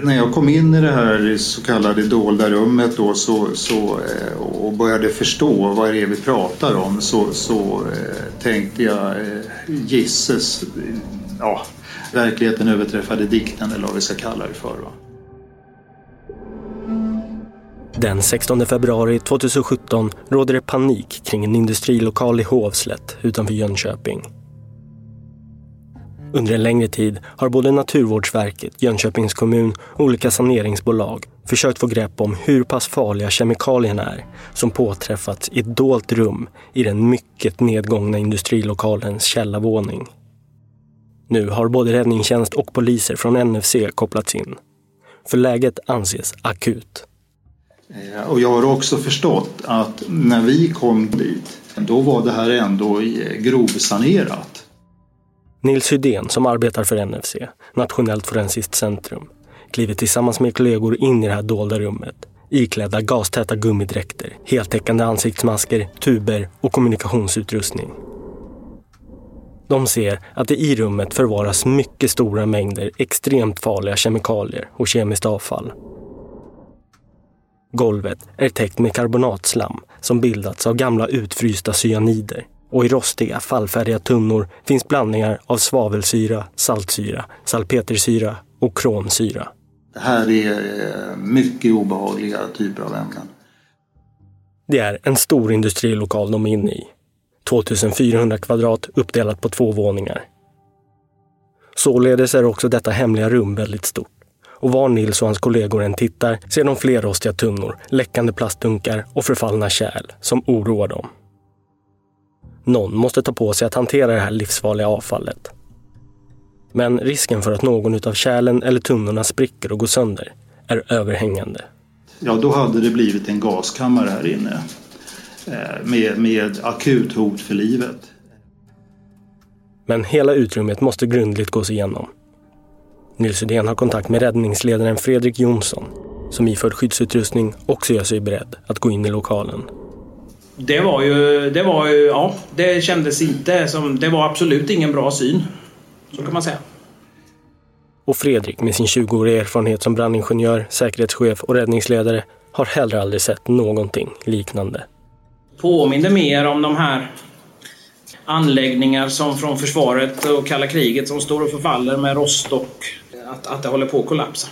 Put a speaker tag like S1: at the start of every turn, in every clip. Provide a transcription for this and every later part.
S1: När jag kom in i det här så kallade dolda rummet då, så, så, eh, och började förstå vad det är vi pratar om så, så eh, tänkte jag eh, gisses, ja, verkligheten överträffade dikten eller vad vi ska kalla det för. Va?
S2: Den 16 februari 2017 råder det panik kring en industrilokal i Hovslätt utanför Jönköping. Under en längre tid har både Naturvårdsverket, Jönköpings kommun och olika saneringsbolag försökt få grepp om hur pass farliga kemikalierna är som påträffats i ett dolt rum i den mycket nedgångna industrilokalens källarvåning. Nu har både räddningstjänst och poliser från NFC kopplats in. För läget anses akut.
S1: Eh, och jag har också förstått att när vi kom dit, då var det här ändå eh, grovsanerat.
S2: Nils Hydén som arbetar för NFC, Nationellt forensiskt centrum, kliver tillsammans med kollegor in i det här dolda rummet iklädda gastäta gummidräkter, heltäckande ansiktsmasker, tuber och kommunikationsutrustning. De ser att det i rummet förvaras mycket stora mängder extremt farliga kemikalier och kemiskt avfall. Golvet är täckt med karbonatslam som bildats av gamla utfrysta cyanider och i rostiga fallfärdiga tunnor finns blandningar av svavelsyra, saltsyra, salpetersyra och kromsyra.
S1: Det här är eh, mycket obehagliga typer av ämnen.
S2: Det är en stor industrilokal de är inne i. 2400 kvadrat uppdelat på två våningar. Således är också detta hemliga rum väldigt stort. Och var Nils och hans kollegor än tittar ser de fler rostiga tunnor, läckande plastdunkar och förfallna kärl som oroar dem. Någon måste ta på sig att hantera det här livsfarliga avfallet. Men risken för att någon utav kärlen eller tunnorna spricker och går sönder är överhängande.
S1: Ja, då hade det blivit en gaskammare här inne eh, med, med akut hot för livet.
S2: Men hela utrymmet måste grundligt gås igenom. Nils Udén har kontakt med räddningsledaren Fredrik Jonsson som iförd skyddsutrustning också gör sig beredd att gå in i lokalen.
S3: Det var ju, det var ju, ja, det kändes inte som, det var absolut ingen bra syn. Så kan man säga.
S2: Och Fredrik med sin 20-åriga erfarenhet som brandingenjör, säkerhetschef och räddningsledare har heller aldrig sett någonting liknande.
S3: Påminner mer om de här anläggningar som från försvaret och kalla kriget som står och förfaller med rost och att, att det håller på att kollapsa.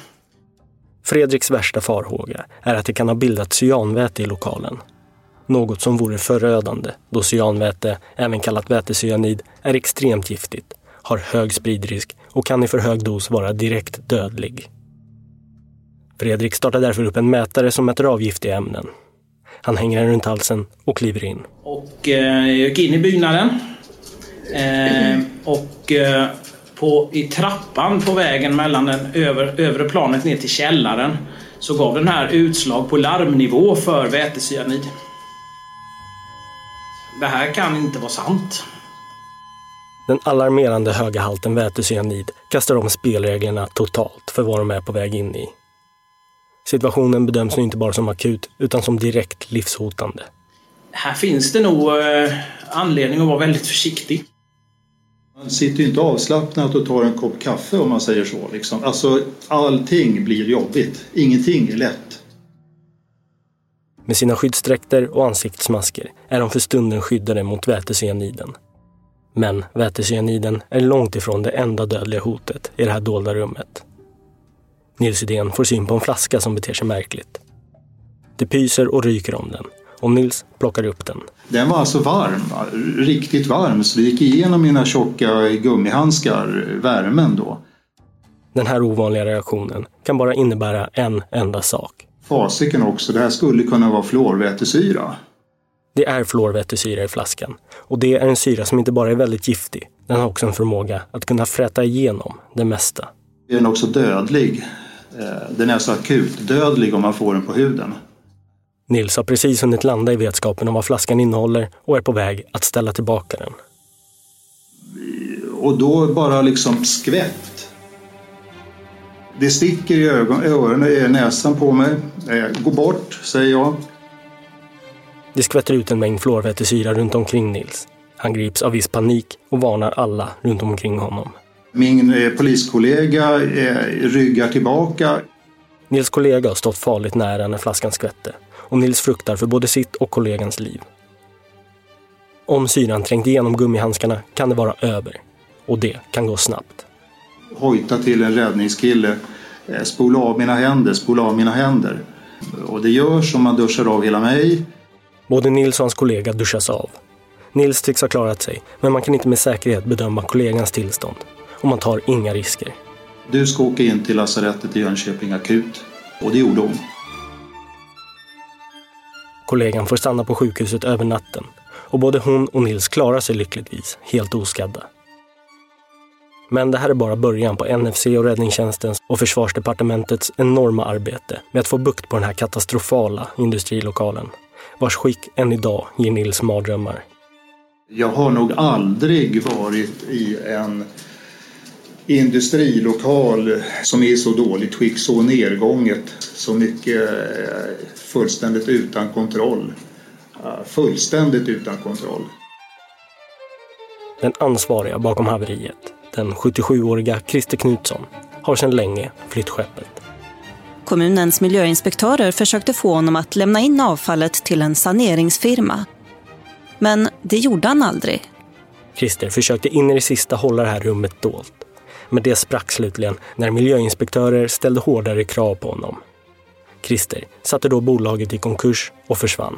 S2: Fredriks värsta farhåga är att det kan ha bildats cyanväte i lokalen. Något som vore förödande då cyanväte, även kallat vätecyanid, är extremt giftigt, har hög spridrisk och kan i för hög dos vara direkt dödlig. Fredrik startar därför upp en mätare som mäter av giftiga ämnen. Han hänger den runt halsen och kliver in.
S3: Och eh, jag gick in i byggnaden. Eh, och eh, på, i trappan på vägen mellan den över, övre planet ner till källaren så gav den här utslag på larmnivå för vätecyanid. Det här kan inte vara sant.
S2: Den alarmerande höga halten vätecyanid kastar om spelreglerna totalt för vad de är på väg in i. Situationen bedöms nu inte bara som akut utan som direkt livshotande.
S3: här finns det nog eh, anledning att vara väldigt försiktig.
S1: Man sitter ju inte avslappnat och tar en kopp kaffe om man säger så. Liksom. Alltså, allting blir jobbigt. Ingenting är lätt.
S2: Med sina skyddsdräkter och ansiktsmasker är de för stunden skyddade mot vätecyaniden. Men vätecyaniden är långt ifrån det enda dödliga hotet i det här dolda rummet. Nils Idén får syn på en flaska som beter sig märkligt. Det pyser och ryker om den och Nils plockar upp den.
S1: Den var alltså varm, riktigt varm, så det gick igenom mina tjocka gummihandskar, värmen då.
S2: Den här ovanliga reaktionen kan bara innebära en enda sak.
S1: Fasiken också, det här skulle kunna vara fluorvätesyra.
S2: Det är fluorvätesyra i flaskan och det är en syra som inte bara är väldigt giftig, den har också en förmåga att kunna fräta igenom det mesta.
S1: Den är också dödlig. Eh, den är alltså akut dödlig om man får den på huden.
S2: Nils har precis hunnit landa i vetskapen om vad flaskan innehåller och är på väg att ställa tillbaka den.
S1: Och då bara liksom skvätt. Det sticker i ögon, öronen, i näsan på mig. Eh, gå bort, säger jag.
S2: Det skvätter ut en mängd fluorvätesyra runt omkring Nils. Han grips av viss panik och varnar alla runt omkring honom.
S1: Min eh, poliskollega eh, ryggar tillbaka.
S2: Nils kollega har stått farligt nära när flaskan skvätte och Nils fruktar för både sitt och kollegans liv. Om syran trängt igenom gummihandskarna kan det vara över. Och det kan gå snabbt.
S1: Hojta till en räddningskille. eh, Spola av mina händer, spola av mina händer. Och det görs om man duschar av hela mig.
S2: Både Nils och hans kollega duschas av. Nils tycks ha klarat sig, men man kan inte med säkerhet bedöma kollegans tillstånd. Och man tar inga risker.
S1: Du ska åka in till lasarettet i Jönköping akut. Och det gjorde hon.
S2: Kollegan får stanna på sjukhuset över natten och både hon och Nils klarar sig lyckligtvis helt oskadda. Men det här är bara början på NFC och räddningstjänstens och försvarsdepartementets enorma arbete med att få bukt på den här katastrofala industrilokalen, vars skick än idag ger Nils mardrömmar.
S1: Jag har nog aldrig varit i en industrilokal som är i så dåligt skick, så nedgånget, så mycket eh, fullständigt utan kontroll. Eh, Fullständigt utan kontroll.
S2: Den ansvariga bakom haveriet, den 77-åriga Christer Knutsson, har sedan länge flytt skeppet.
S4: Kommunens miljöinspektörer försökte få honom att lämna in avfallet till en saneringsfirma. Men det gjorde han aldrig.
S2: Christer försökte in i det sista hålla det här rummet dolt. Men det sprack slutligen när miljöinspektörer ställde hårdare krav på honom. Christer satte då bolaget i konkurs och försvann.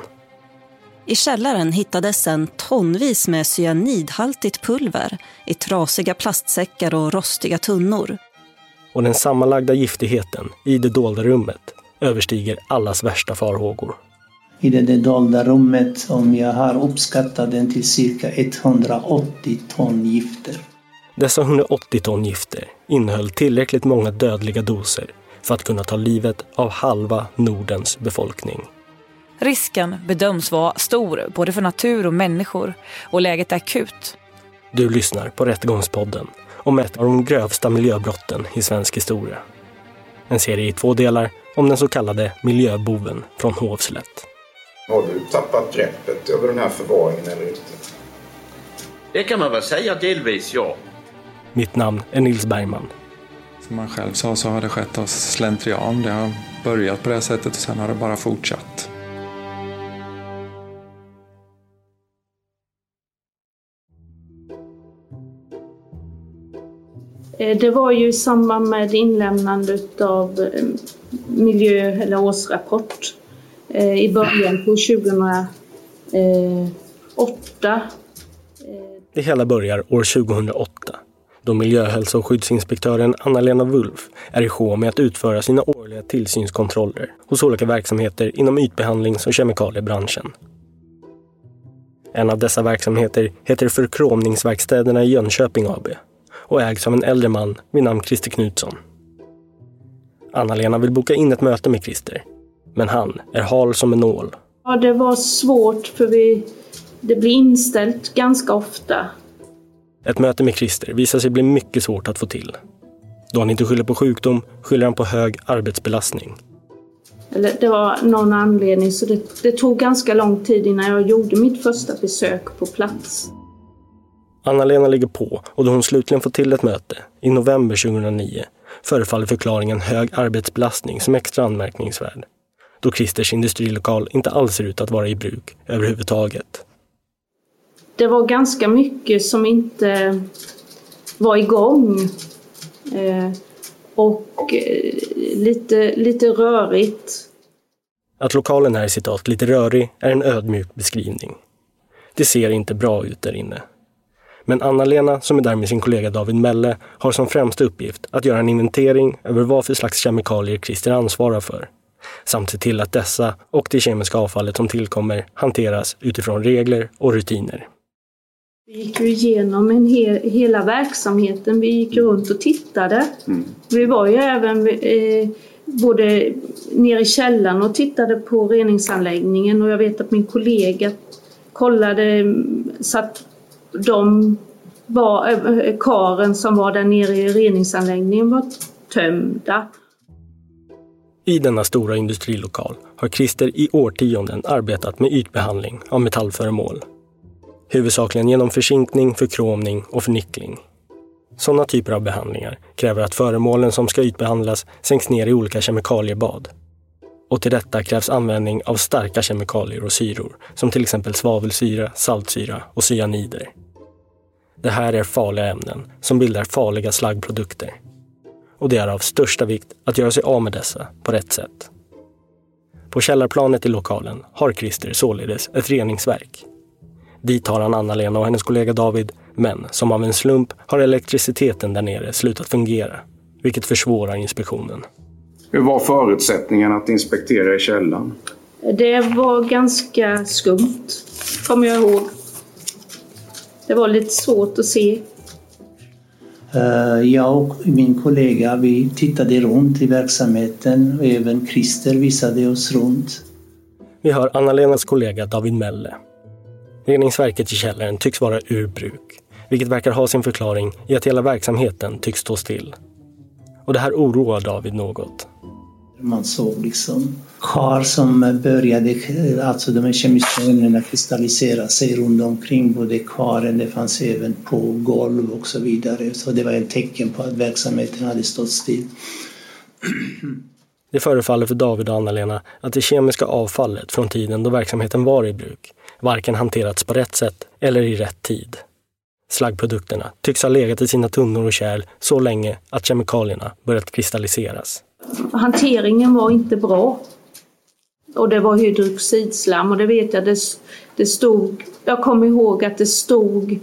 S4: I källaren hittades sen tonvis med cyanidhaltigt pulver i trasiga plastsäckar och rostiga tunnor.
S2: Och den sammanlagda giftigheten i det dolda rummet överstiger allas värsta farhågor.
S5: I det, det dolda rummet som jag har uppskattat den till cirka 180 ton gifter.
S2: Dessa 180 ton gifter innehöll tillräckligt många dödliga doser för att kunna ta livet av halva Nordens befolkning.
S6: Risken bedöms vara stor både för natur och människor och läget är akut.
S2: Du lyssnar på Rättegångspodden om ett av de grövsta miljöbrotten i svensk historia. En serie i två delar om den så kallade miljöboven från Hovslätt.
S7: Har du tappat greppet över den här förvaringen eller inte?
S8: Det kan man väl säga delvis, ja.
S2: Mitt namn är Nils Bergman.
S9: Som man själv sa så har det skett av slentrian. Det har börjat på det här sättet och sen har det bara fortsatt.
S10: Eh, det var ju i samband med inlämnandet av eh, miljö eller årsrapport eh, i början på 2008.
S2: Det hela börjar år 2008 då miljöhälso och skyddsinspektören Anna-Lena Wulf är i sjå med att utföra sina årliga tillsynskontroller hos olika verksamheter inom ytbehandlings och kemikaliebranschen. En av dessa verksamheter heter Förkromningsverkstäderna i Jönköping AB och ägs av en äldre man vid namn Christer Knutsson. Anna-Lena vill boka in ett möte med Christer, men han är hal som en nål.
S10: Ja, det var svårt för vi, det blir inställt ganska ofta.
S2: Ett möte med Christer visar sig bli mycket svårt att få till. Då han inte skyller på sjukdom skyller han på hög arbetsbelastning.
S10: Eller det var någon anledning så det, det tog ganska lång tid innan jag gjorde mitt första besök på plats.
S2: Anna-Lena ligger på och då hon slutligen får till ett möte i november 2009 förefaller förklaringen hög arbetsbelastning som extra anmärkningsvärd. Då Christers industrilokal inte alls ser ut att vara i bruk överhuvudtaget.
S10: Det var ganska mycket som inte var igång. Eh, och eh, lite, lite rörigt.
S2: Att lokalen är citat lite rörig är en ödmjuk beskrivning. Det ser inte bra ut där inne. Men Anna-Lena, som är där med sin kollega David Melle, har som främsta uppgift att göra en inventering över vad för slags kemikalier Christer ansvarar för. Samt se till att dessa och det kemiska avfallet som tillkommer hanteras utifrån regler och rutiner.
S10: Vi gick ju igenom en hel, hela verksamheten. Vi gick runt och tittade. Mm. Vi var ju även eh, både nere i källaren och tittade på reningsanläggningen och jag vet att min kollega kollade så att de var, eh, karen som var där nere i reningsanläggningen var tömda.
S2: I denna stora industrilokal har Christer i årtionden arbetat med ytbehandling av metallföremål huvudsakligen genom försinkning, förkromning och förnickling. Sådana typer av behandlingar kräver att föremålen som ska ytbehandlas sänks ner i olika kemikaliebad. Och till detta krävs användning av starka kemikalier och syror, som till exempel svavelsyra, saltsyra och cyanider. Det här är farliga ämnen som bildar farliga slaggprodukter. Och det är av största vikt att göra sig av med dessa på rätt sätt. På källarplanet i lokalen har Christer således ett reningsverk Dit har han Anna-Lena och hennes kollega David, men som av en slump har elektriciteten där nere slutat fungera, vilket försvårar inspektionen.
S7: Hur var förutsättningarna att inspektera i källaren?
S10: Det var ganska skumt, kommer jag ihåg. Det var lite svårt att se.
S5: Eh, jag och min kollega vi tittade runt i verksamheten och även Christer visade oss runt.
S2: Vi har Anna-Lenas kollega David Melle Reningsverket i källaren tycks vara ur bruk, vilket verkar ha sin förklaring i att hela verksamheten tycks stå still. Och det här oroar David något.
S5: Man såg liksom kar som började, alltså de här kemiska ämnena kristallisera sig runt omkring både karen, det fanns även på golv och så vidare. Så det var ett tecken på att verksamheten hade stått still.
S2: Det förefaller för David och Anna-Lena att det kemiska avfallet från tiden då verksamheten var i bruk varken hanterats på rätt sätt eller i rätt tid. Slaggprodukterna tycks ha legat i sina tunnor och kärl så länge att kemikalierna börjat kristalliseras.
S10: Hanteringen var inte bra. Och det var hydroxidslam och det vet jag, det, det stod, jag kommer ihåg att det stod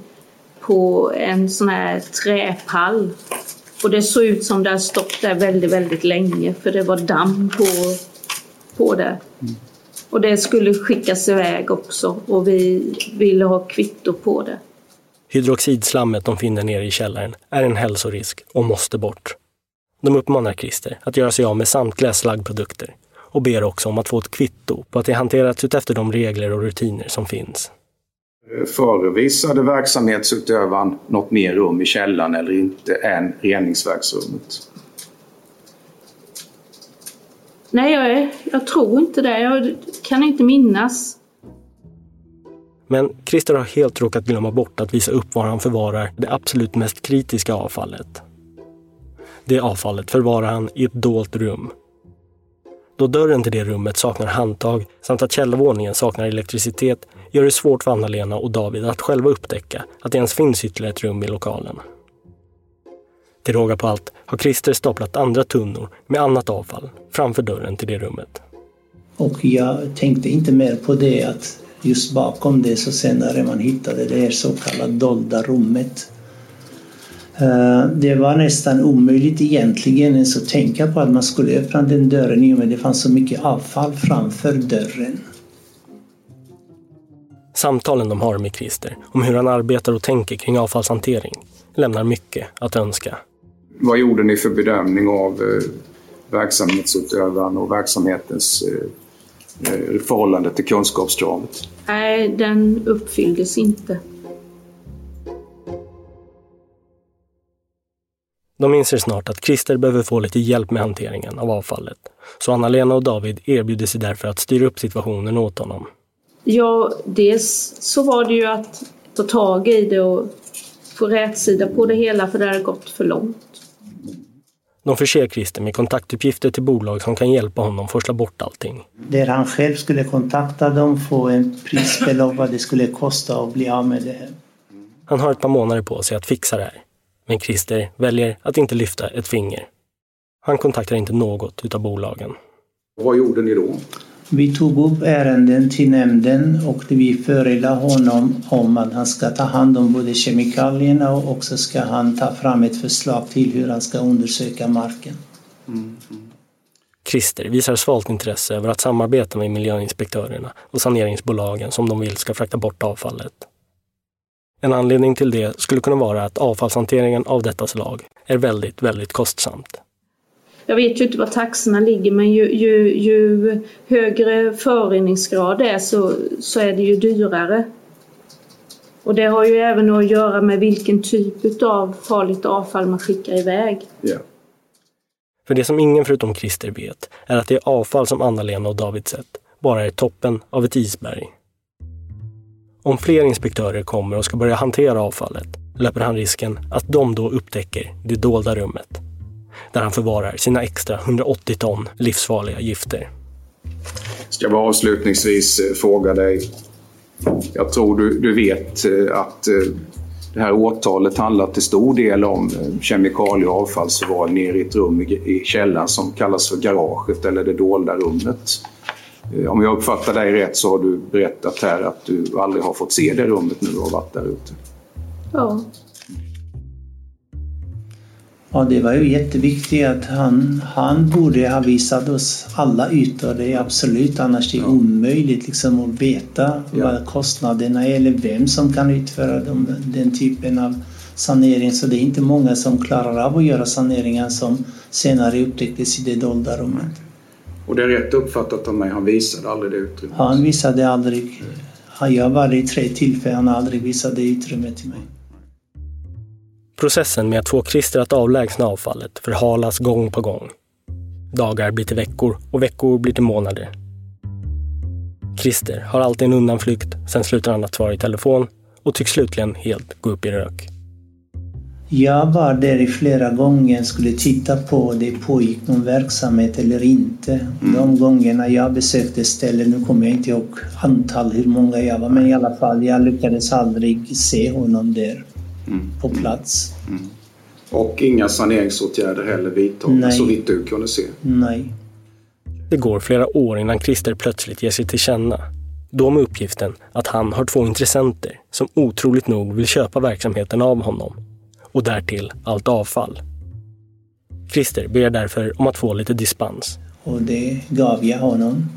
S10: på en sån här träpall. Och det såg ut som det hade stått där väldigt, väldigt länge för det var damm på, på det. Mm. Och det skulle skickas iväg också och vi ville ha kvitto på det.
S2: Hydroxidslammet de finner nere i källaren är en hälsorisk och måste bort. De uppmanar Christer att göra sig av med samtliga slaggprodukter och ber också om att få ett kvitto på att det hanterats utefter de regler och rutiner som finns.
S7: Förevisade verksamhetsutövaren något mer rum i källaren eller inte än reningsverksrummet?
S10: Nej, jag, jag tror inte det. Jag kan inte minnas.
S2: Men Christer har helt råkat glömma bort att visa upp var han förvarar det absolut mest kritiska avfallet. Det avfallet förvarar han i ett dolt rum. Då dörren till det rummet saknar handtag samt att källarvåningen saknar elektricitet gör det svårt för Anna-Lena och David att själva upptäcka att det ens finns ytterligare ett rum i lokalen. Till råga på allt har Christer staplat andra tunnor med annat avfall framför dörren till det rummet.
S5: Och jag tänkte inte mer på det att just bakom det så senare man hittade det här så kallade dolda rummet. Eh, det var nästan omöjligt egentligen ens att tänka på att man skulle öppna den dörren i och med det fanns så mycket avfall framför dörren.
S2: Samtalen de har med Christer om hur han arbetar och tänker kring avfallshantering lämnar mycket att önska.
S7: Vad gjorde ni för bedömning av eh, verksamhetsutövaren och verksamhetens eh, förhållande till kunskapskravet?
S10: Nej, den uppfylldes inte.
S2: De inser snart att Christer behöver få lite hjälp med hanteringen av avfallet. Så Anna-Lena och David erbjuder sig därför att styra upp situationen åt honom.
S10: Ja, dels så var det ju att ta tag i det och få rätsida på det hela för det hade gått för långt.
S2: De förser Christer med kontaktuppgifter till bolag som kan hjälpa honom forsla bort allting.
S5: Där han själv skulle kontakta dem, få en prisbelopp vad det skulle kosta att bli av med det här.
S2: Han har ett par månader på sig att fixa det här. Men Christer väljer att inte lyfta ett finger. Han kontaktar inte något utav bolagen.
S7: Vad gjorde ni då?
S5: Vi tog upp ärenden till nämnden och vi förelade honom om att han ska ta hand om både kemikalierna och också ska han ta fram ett förslag till hur han ska undersöka marken. Mm.
S2: Christer visar svalt intresse över att samarbeta med miljöinspektörerna och saneringsbolagen som de vill ska frakta bort avfallet. En anledning till det skulle kunna vara att avfallshanteringen av detta slag är väldigt, väldigt kostsamt.
S10: Jag vet ju inte vad taxorna ligger men ju, ju, ju högre föroreningsgrad det är så, så är det ju dyrare. Och det har ju även att göra med vilken typ av farligt avfall man skickar iväg.
S7: Yeah.
S2: För det som ingen förutom Christer vet är att det avfall som Anna-Lena och David sett bara är toppen av ett isberg. Om fler inspektörer kommer och ska börja hantera avfallet löper han risken att de då upptäcker det dolda rummet där han förvarar sina extra 180 ton livsfarliga gifter.
S7: Ska jag bara avslutningsvis eh, fråga dig. Jag tror du, du vet eh, att eh, det här åtalet handlar till stor del om kemikalie och avfallsförvaring nere i ett rum i källaren som kallas för garaget eller det dolda rummet. Om jag uppfattar dig rätt så har du berättat här att du aldrig har fått se det rummet när du har varit där ute.
S10: Ja.
S5: Ja, det var ju jätteviktigt att han, han borde ha visat oss alla ytor. Det är absolut, annars är det omöjligt liksom att veta ja. vad kostnaderna är eller vem som kan utföra dem, den typen av sanering. Så det är inte många som klarar av att göra saneringar som senare upptäcktes i det dolda rummet.
S7: Och det är rätt uppfattat av mig, han visade aldrig det utrymmet?
S5: Han visade aldrig. Jag var i tre tillfällen, han har aldrig visat det utrymmet till mig.
S2: Processen med att få Christer att avlägsna avfallet förhalas gång på gång. Dagar blir till veckor och veckor blir till månader. Christer har alltid en undanflykt, sen slutar han att svara i telefon och tycks slutligen helt gå upp i rök.
S5: Jag var där i flera gånger skulle titta på om det pågick någon verksamhet eller inte. Mm. De gångerna jag besökte stället, nu kommer jag inte ihåg antal hur många jag var, men i alla fall jag lyckades aldrig se honom där mm. på plats.
S7: Mm. Och inga saneringsåtgärder heller vidtagna så vitt du kunde se?
S5: Nej.
S2: Det går flera år innan Christer plötsligt ger sig till känna. Då med uppgiften att han har två intressenter som otroligt nog vill köpa verksamheten av honom. Och därtill allt avfall. Christer ber därför om att få lite dispens.
S5: Och det gav jag honom.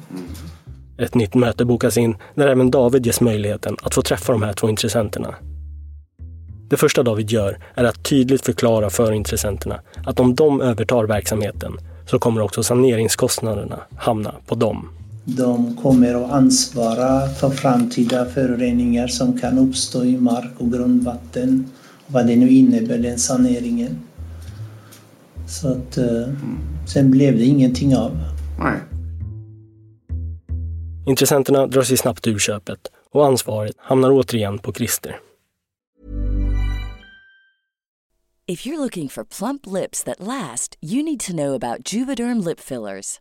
S2: Ett nytt möte bokas in där även David ges möjligheten att få träffa de här två intressenterna. Det första David gör är att tydligt förklara för intressenterna att om de övertar verksamheten så kommer också saneringskostnaderna hamna på dem.
S5: De kommer att ansvara för framtida föroreningar som kan uppstå i mark och grundvatten. Vad det nu innebär, den saneringen. Så att eh, sen blev det ingenting av.
S7: Nej.
S2: Intressenterna drar sig snabbt ur köpet och ansvaret hamnar återigen på Christer.
S11: If you're looking for plump lips that last, you need to know about Juvederm lip fillers.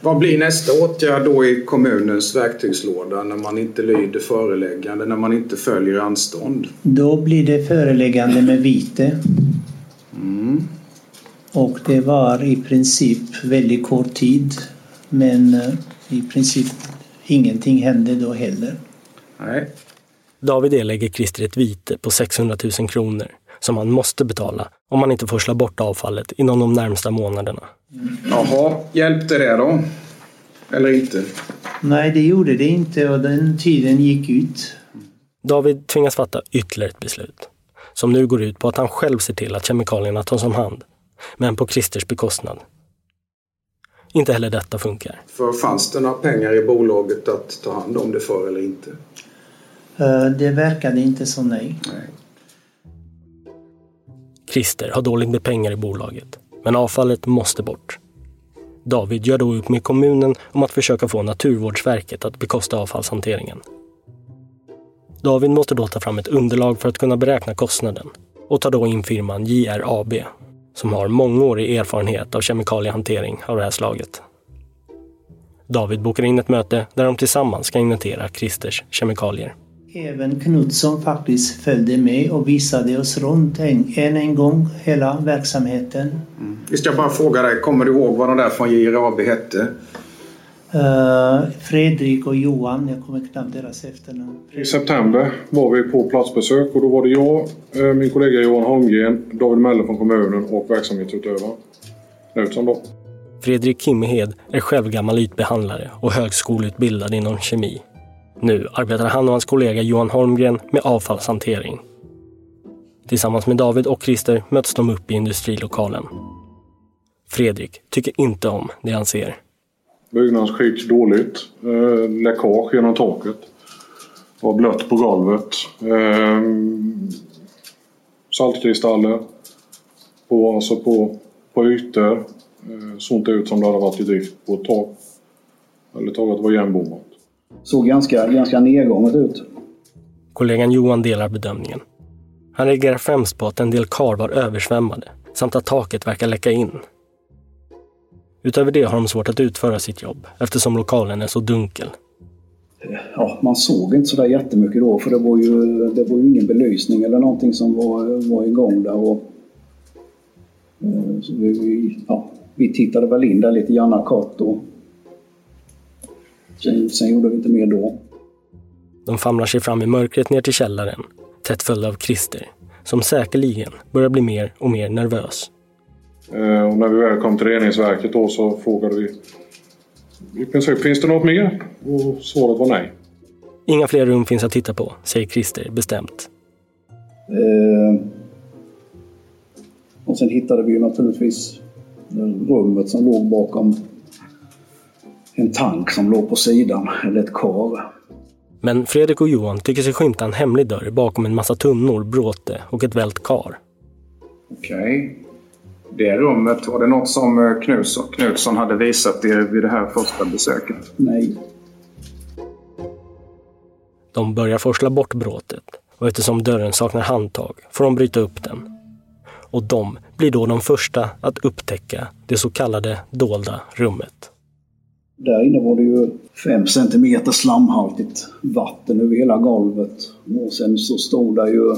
S7: Vad blir nästa åtgärd då i kommunens verktygslåda när man inte lyder föreläggande, när man inte följer anstånd?
S5: Då blir det föreläggande med vite. Och det var i princip väldigt kort tid. Men eh, i princip ingenting hände då heller.
S7: Nej.
S2: David erlägger Christer ett vite på 600 000 kronor som han måste betala om han inte får slå bort avfallet inom de närmsta månaderna.
S7: Jaha, hjälpte det då? Eller inte?
S5: Nej, det gjorde det inte och den tiden gick ut.
S2: David tvingas fatta ytterligare ett beslut som nu går ut på att han själv ser till att kemikalierna tas om hand, men på Christers bekostnad. Inte heller detta funkar.
S7: För fanns det några pengar i bolaget att ta hand om det för eller inte?
S5: Eh, Det verkade inte så nej.
S2: Christer har dåligt med pengar i bolaget, men avfallet måste bort. David gör då upp med kommunen om att försöka få Naturvårdsverket att bekosta avfallshanteringen. David måste då ta fram ett underlag för att kunna beräkna kostnaden och tar då in firman JRAB som har mångårig erfarenhet av kemikaliehantering av det här slaget. David bokar in ett möte där de tillsammans ska inventera Christers kemikalier.
S5: Även Knutsson faktiskt följde med och visade oss runt en, en, en gång hela verksamheten.
S7: Visst, jag bara fråga dig, kommer du ihåg vad de där från JRAB hette?
S5: Eh, Fredrik och Johan, jag kommer knappt deras efternamn.
S12: I september var vi på platsbesök och då var det jag, eh, min kollega Johan Holmgren, David Melle från kommunen och verksamhetsutövaren Knutsson då.
S2: Fredrik Kimmehed är själv gammal ytbehandlare och högskoleutbildad inom kemi. Nu arbetar han och hans kollega Johan Holmgren med avfallshantering. Tillsammans med David och Christer möts de upp i industrilokalen. Fredrik tycker inte om det han ser.
S12: Byggnadsskick dåligt. Eh, läckage genom taket. Det var blött på golvet. Eh, saltkristaller. På, alltså på, på ytor. Eh, Såg inte ut som det hade varit i drift på ett tag. Eller taget det var igenbommat.
S13: Såg ganska, ganska nedgånget ut.
S2: Kollegan Johan delar bedömningen. Han reagerar främst på att en del kar var översvämmade samt att taket verkar läcka in. Utöver det har de svårt att utföra sitt jobb eftersom lokalen är så dunkel.
S13: Ja, man såg inte sådär jättemycket då för det var ju, det var ju ingen belysning eller någonting som var, var igång där. Och, eh, vi, ja, vi tittade väl in där lite grann kort och sen, sen gjorde vi inte mer då.
S2: De famlar sig fram i mörkret ner till källaren, tätt följda av Christer, som säkerligen börjar bli mer och mer nervös.
S12: Eh, och när vi väl kom till reningsverket då så frågade vi i princip, finns det något mer? Och svaret var nej.
S2: Inga fler rum finns att titta på, säger Christer bestämt.
S13: Eh, och sen hittade vi ju naturligtvis rummet som låg bakom en tank som låg på sidan, eller ett kar.
S2: Men Fredrik och Johan tycker sig skymta en hemlig dörr bakom en massa tunnor, bråte och ett vält kar.
S7: Okej. Det rummet, var det något som eh, Knutsson, Knutsson hade visat er vid det här första besöket?
S13: Nej.
S2: De börjar forsla bort bråtet och eftersom dörren saknar handtag får de bryta upp den. Och de blir då de första att upptäcka det så kallade dolda rummet.
S13: Där inne var det ju fem centimeter slamhaltigt vatten över hela golvet. Och sen så stod där ju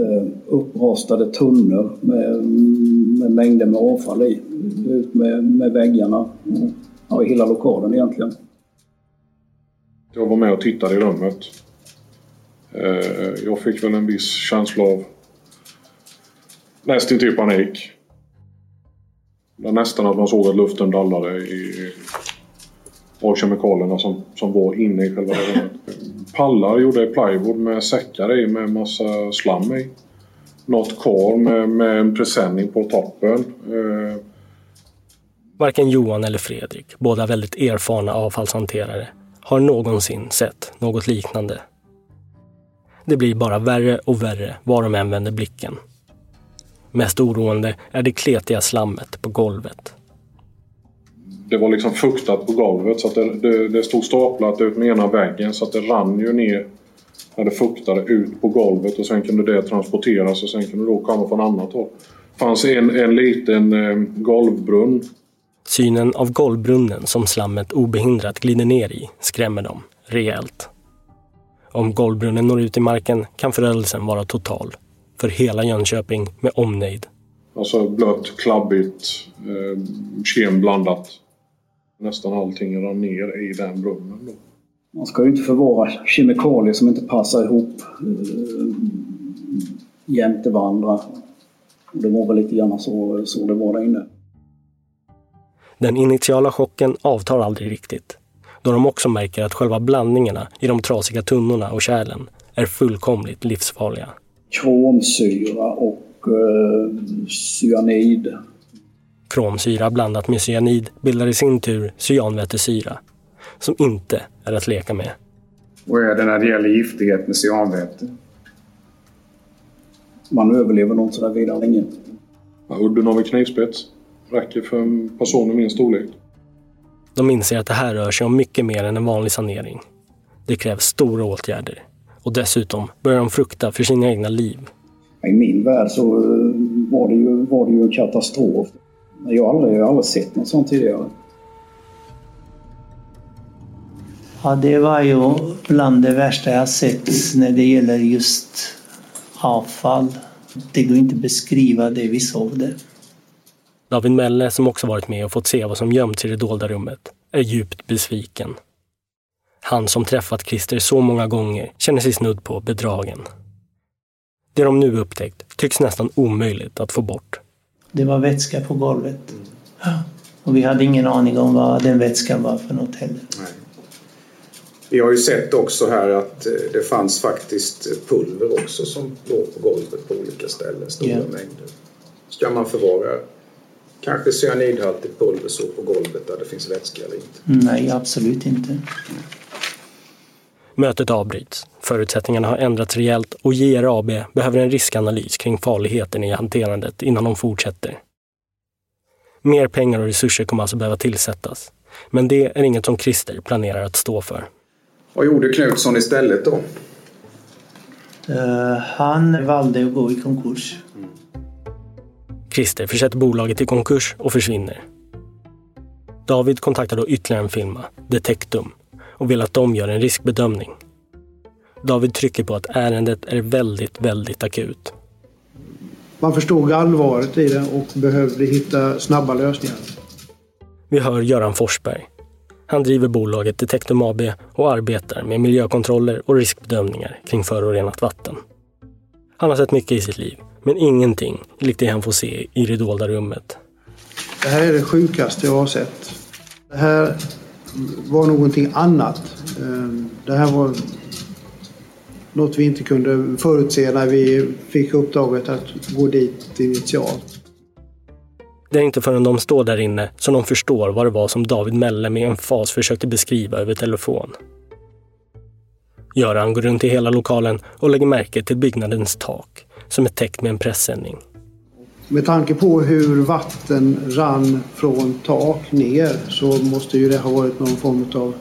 S13: eh, upprastade tunnor med, med mängder med avfall i. Ut med, med väggarna. Ja, i hela lokalen egentligen.
S12: Jag var med och tittade i rummet. Eh, jag fick väl en viss känsla av nästintill panik. Det var nästan att man såg att luften dallade i, av kemikalierna som, som var inne i själva rummet. Pallar gjorda i plywood med säckar i med massa slam i. Något kar med, med en presenning på toppen. Eh,
S2: Varken Johan eller Fredrik, båda väldigt erfarna avfallshanterare, har någonsin sett något liknande. Det blir bara värre och värre var de än vänder blicken. Mest oroande är det kletiga slammet på golvet.
S12: det var liksom fuktat på golvet så att det, det, det stod staplat ut med ena väggen så att det rann ju ner när det fuktade ut på golvet och sen kunde det transporteras och sen kunde det då komma från annat håll. Det fanns en, en liten eh, golvbrunn
S2: Synen av golvbrunnen som slammet obehindrat glider ner i skrämmer dem rejält. Om golvbrunnen når ut i marken kan förödelsen vara total. För hela Jönköping med omnejd.
S12: Alltså blött, klabbigt, eh, kemblandat. Nästan allting rann ner i den brunnen. Då.
S13: Man ska ju inte förvara kemikalier som inte passar ihop eh, jämte varandra. Det var väl lite grann så, så det var där inne.
S2: Den initiala chocken avtar aldrig riktigt. Då de också märker att själva blandningarna i de trasiga tunnorna och kärlen är fullkomligt livsfarliga.
S13: Kromsyra och eh, cyanid.
S2: Kromsyra blandat med cyanid bildar i sin tur cyanvätesyra, som inte är att leka med.
S7: Och är det när det gäller giftighet med cyanväte?
S13: Man överlever nog inte sådär vidare länge.
S12: Ja, udden av en knivspets räcker för en person i min storlek.
S2: De inser att det här rör sig om mycket mer än en vanlig sanering. Det krävs stora åtgärder. Och dessutom börjar de frukta för sina egna liv.
S13: I min värld så eh, var det ju, var det ju en katastrof. Jag har aldrig, jag har aldrig sett något sånt tidigare.
S5: Ja, det var ju bland det värsta jag sett när det gäller just avfall. Det går inte att beskriva det vi såg där.
S2: David Melle, som också varit med och fått se vad som gömts i det dolda rummet, är djupt besviken. Han som träffat Christer så många gånger känner sig snudd på bedragen. Det de nu upptäckt tycks nästan omöjligt att få bort.
S5: Det var vätska på golvet. Ja. Och vi hade ingen aning om vad den vätskan var för något heller.
S7: Vi har ju sett också här att eh, det fanns faktiskt pulver också som låg på golvet på olika ställen, stora
S5: Ja.
S7: mängder. Ska man förvara kanske cyanidhaltigt pulver så på golvet där det finns vätska eller inte?
S5: Nej, absolut inte.
S2: Mötet avbryts. Förutsättningarna har ändrats rejält och JR AB behöver en riskanalys kring farligheten i hanterandet innan de fortsätter. Mer pengar och resurser kommer alltså behöva tillsättas. Men det är inget som Christer planerar att stå för.
S7: Vad gjorde Knutsson istället då?
S5: Eh, han valde att gå i konkurs.
S2: Christer försätter bolaget i konkurs och försvinner. David kontaktar då ytterligare en firma, Detectum, och vill att de gör en riskbedömning. David trycker på att ärendet är väldigt, väldigt akut.
S14: Man förstod allvaret i det och behövde hitta snabba lösningar.
S2: Vi hör Göran Forsberg. Han driver bolaget Detectum AB och arbetar med miljökontroller och riskbedömningar kring förorenat vatten. Han har sett mycket i sitt liv, men ingenting likt det han får se i det dolda rummet.
S14: Det här är det sjukaste jag har sett. Det här var någonting annat. Ehm, det här var något vi inte kunde förutse när vi fick uppdraget att gå dit initialt.
S2: Det är inte förrän de står där inne som de förstår vad det var som David Melle med emfas försökte beskriva över telefon. Göran går runt i hela lokalen och lägger märke till byggnadens tak som är täckt med en pressändning.
S14: Med tanke på hur vatten rann från tak ner så måste ju det ha varit någon form av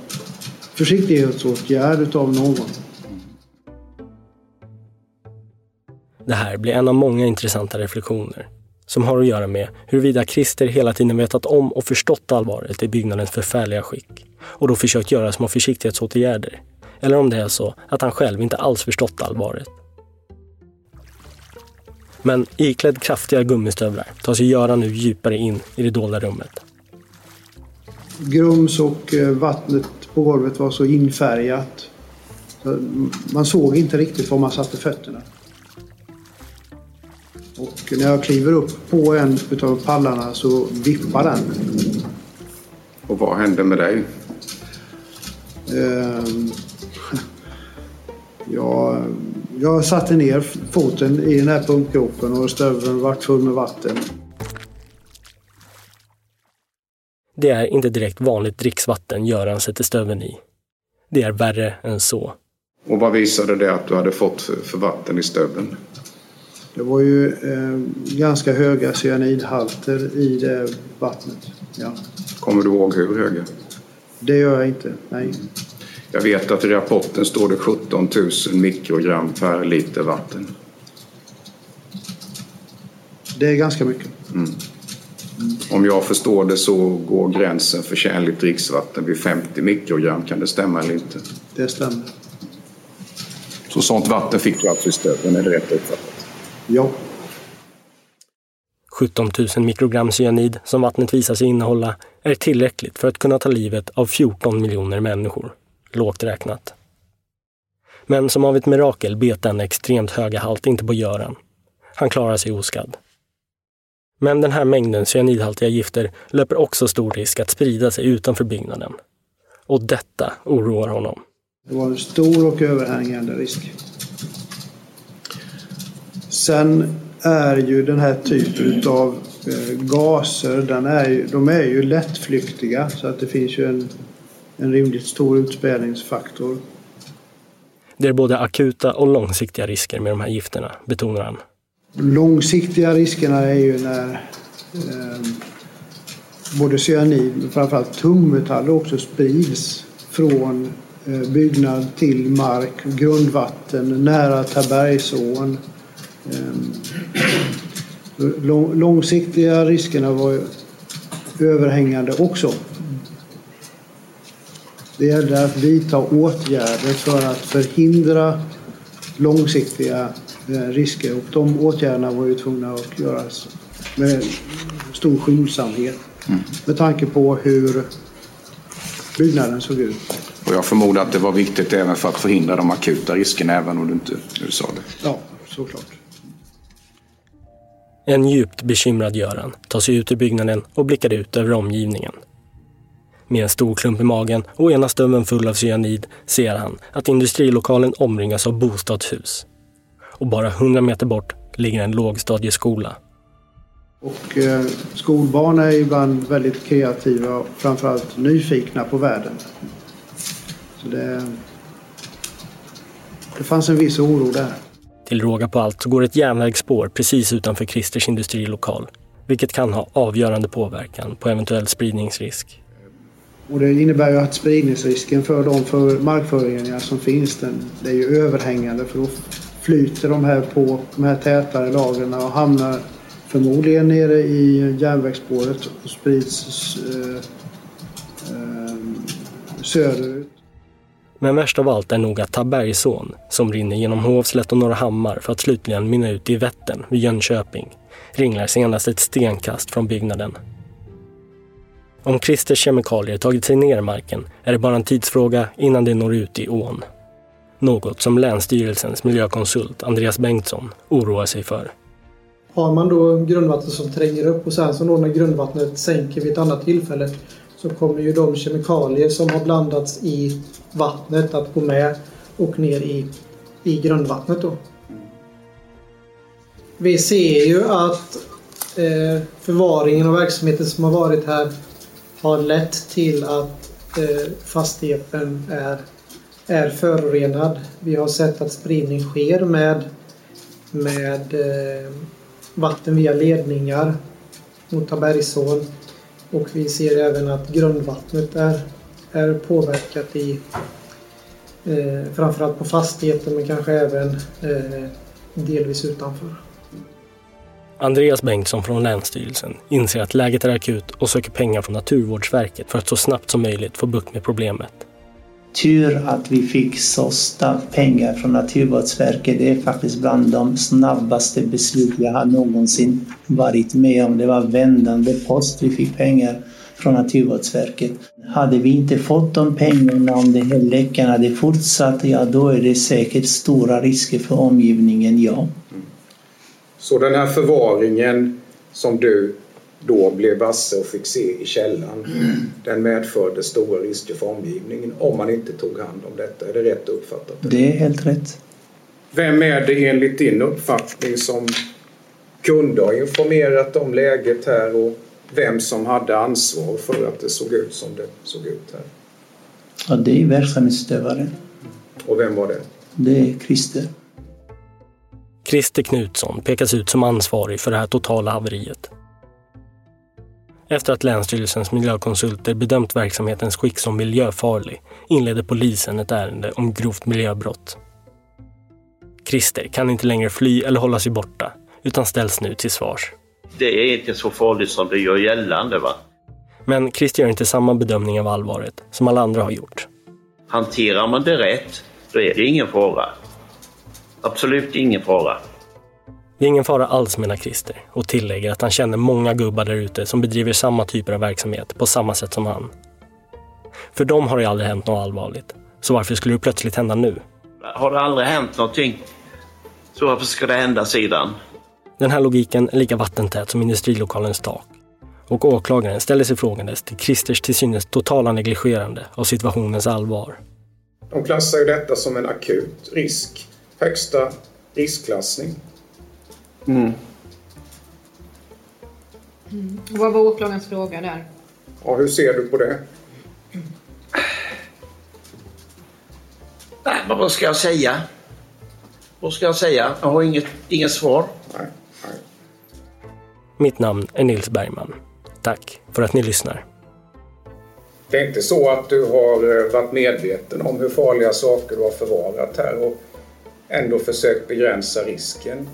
S14: försiktighetsåtgärd utav någon.
S2: Det här blir en av många intressanta reflektioner som har att göra med huruvida Christer hela tiden vetat om och förstått allvaret i byggnadens förfärliga skick och då försökt göra små försiktighetsåtgärder. Eller om det är så att han själv inte alls förstått allvaret. Men iklädd kraftiga gummistövlar tar sig Göran nu djupare in i det dolda rummet.
S14: Grums och eh, vattnet på golvet var så infärgat. Så man såg inte riktigt var man satte fötterna. Och när jag kliver upp på en utav pallarna så vippar den.
S7: Och vad hände med dig?
S14: Ehm, jag, jag satte ner foten i den här pumpgropen och stöveln vart full med vatten.
S2: Det är inte direkt vanligt dricksvatten Göran sätter stöveln i. Det är värre än så.
S7: Och vad visade det att du hade fått för, vatten i stöveln?
S14: Det var ju eh, ganska höga cyanidhalter i det vattnet. Ja.
S7: Kommer du ihåg hur höga?
S14: Det gör jag inte, nej.
S7: Jag vet att i rapporten står det 17 000 mikrogram per liter vatten.
S14: Det är ganska mycket.
S7: Mm. Om jag förstår det så går gränsen för tjänligt dricksvatten vid 50 mikrogram. Kan det stämma eller inte?
S14: Det stämmer.
S7: Så sånt vatten fick du alltså i stöveln, är det rätt uppfattat?
S14: Ja.
S2: 17 000 mikrogram cyanid som vattnet visar sig innehålla är tillräckligt för att kunna ta livet av 14 miljoner människor. Lågt räknat. Men som av ett mirakel bet den extremt höga halt inte på Göran. Han klarar sig oskadd. Men den här mängden cyanidhaltiga gifter löper också stor risk att sprida sig utanför byggnaden. Och detta oroar honom.
S14: Det var en stor och överhängande risk. Sen är ju den här typen av eh, gaser, den är ju, de är ju lättflyktiga så att det finns ju en, en rimligt stor utspädningsfaktor.
S2: Det är både akuta och långsiktiga risker med de här gifterna, betonar han.
S14: De långsiktiga riskerna är ju när eh, både cyanid men framförallt tungmetaller också sprids från eh, byggnad till mark, grundvatten, nära Tabergsån. Eh, långsiktiga riskerna var överhängande också. Det gällde att vidta åtgärder för att förhindra långsiktiga risker och de åtgärderna var ju tvungna att göras med stor skyndsamhet mm. med tanke på hur byggnaden såg ut.
S7: Och jag förmodar att det var viktigt även för att förhindra de akuta riskerna även om du inte du sa det.
S14: Ja, såklart.
S2: En djupt bekymrad Göran tar sig ut ur byggnaden och blickar ut över omgivningen. Med en stor klump i magen och ena stöveln full av cyanid ser han att industrilokalen omringas av bostadshus. Och bara 100 meter bort ligger en lågstadieskola.
S14: Och eh, skolbarn är ibland väldigt kreativa och framförallt nyfikna på världen. Så det, det fanns en viss oro där.
S2: Till råga på allt så går ett järnvägsspår precis utanför Christers industrilokal, vilket kan ha avgörande påverkan på eventuell spridningsrisk.
S14: Och det innebär ju att spridningsrisken för de för markföroreningar som finns, den, det är ju överhängande för då flyter de här på de här tätare lagren och hamnar förmodligen nere i järnvägsspåret och sprids eh, eh, söderut.
S2: Men värst av allt är nog att Tabergsån, som rinner genom Hovslätt och Norra Hammar för att slutligen mynna ut i Vättern vid Jönköping, ringlar senast ett stenkast från byggnaden. Om Christers kemikalier tagit sig ner i marken är det bara en tidsfråga innan det når ut i ån. Något som Länsstyrelsens miljökonsult Andreas Bengtsson oroar sig för.
S15: Har man då grundvatten som tränger upp och sen så då när grundvattnet sänker vid ett annat tillfälle så kommer ju de kemikalier som har blandats i vattnet att gå med och ner i, i grundvattnet då. Vi ser ju att eh, förvaringen och verksamheten som har varit här har lett till att eh, fastigheten är är förorenad. Vi har sett att spridning sker med, med eh, vatten via ledningar mot Tabergsån. Och vi ser även att grundvattnet är, är påverkat i eh, framförallt på fastigheten men kanske även eh, delvis utanför.
S2: Andreas Bengtsson från Länsstyrelsen inser att läget är akut och söker pengar från Naturvårdsverket för att så snabbt som möjligt få bukt med problemet.
S5: Tur att vi fick så snabbt pengar från Naturvårdsverket. Det är faktiskt bland de snabbaste beslut jag har någonsin varit med om. Det var vändande post vi fick pengar från Naturvårdsverket. Hade vi inte fått de pengarna om den här läckan hade fortsatt, ja då är det säkert stora risker för omgivningen, ja.
S7: Så den här förvaringen som du då blev varse och fick se i källan, den medförde stora risker för omgivningen om man inte tog hand om detta. Är det rätt uppfattat?
S5: Det är helt rätt.
S7: Vem är det enligt din uppfattning som kunde ha informerat om läget här och vem som hade ansvar för att det såg ut som det såg ut här?
S5: Ja, det är verksamhetsutövaren.
S7: Och vem var det?
S5: Det är Christer.
S2: Christer Knutsson pekas ut som ansvarig för det här totala haveriet. Efter att Länsstyrelsens miljökonsulter bedömt verksamhetens skick som miljöfarlig inleder polisen ett ärende om grovt miljöbrott. Christer kan inte längre fly eller hålla sig borta utan ställs nu till svars.
S8: Det är inte så farligt som det gör gällande. va?
S2: Men Christer gör inte samma bedömning av allvaret som alla andra har gjort.
S8: Hanterar man det rätt, då är det ingen fara. Absolut ingen fara.
S2: Det är ingen fara alls menar Christer och tillägger att han känner många gubbar där ute som bedriver samma typer av verksamhet på samma sätt som han. För dem har det aldrig hänt något allvarligt. Så varför skulle det plötsligt hända nu?
S8: Har det aldrig hänt någonting, så varför ska det hända sedan?
S2: Den här logiken är lika vattentät som industrilokalens tak. Och åklagaren ställer sig frågandes till Christers till synes totala negligerande av situationens allvar.
S7: De klassar ju detta som en akut risk. Högsta riskklassning.
S8: Mm.
S16: Mm. Vad var åklagarens fråga där?
S7: Ja, hur ser du på det?
S8: Nej, men vad ska jag säga? Vad ska jag säga? Jag har inget, inget svar.
S7: Nej, nej.
S2: Mitt namn är Nils Bergman. Tack för att ni lyssnar.
S7: Det är inte så att du har eh, varit medveten om hur farliga saker du har förvarat här och ändå försökt begränsa risken.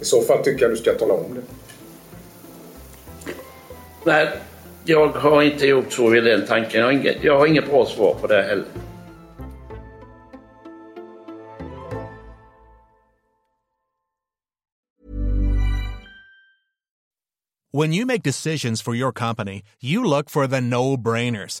S7: I så fall tycker jag du ska tala om det.
S8: Nej, jag har inte gjort så i den tanken. Jag har inget, jag har inget bra svar på det heller.
S17: When you make decisions for your company, you look for the no-brainers.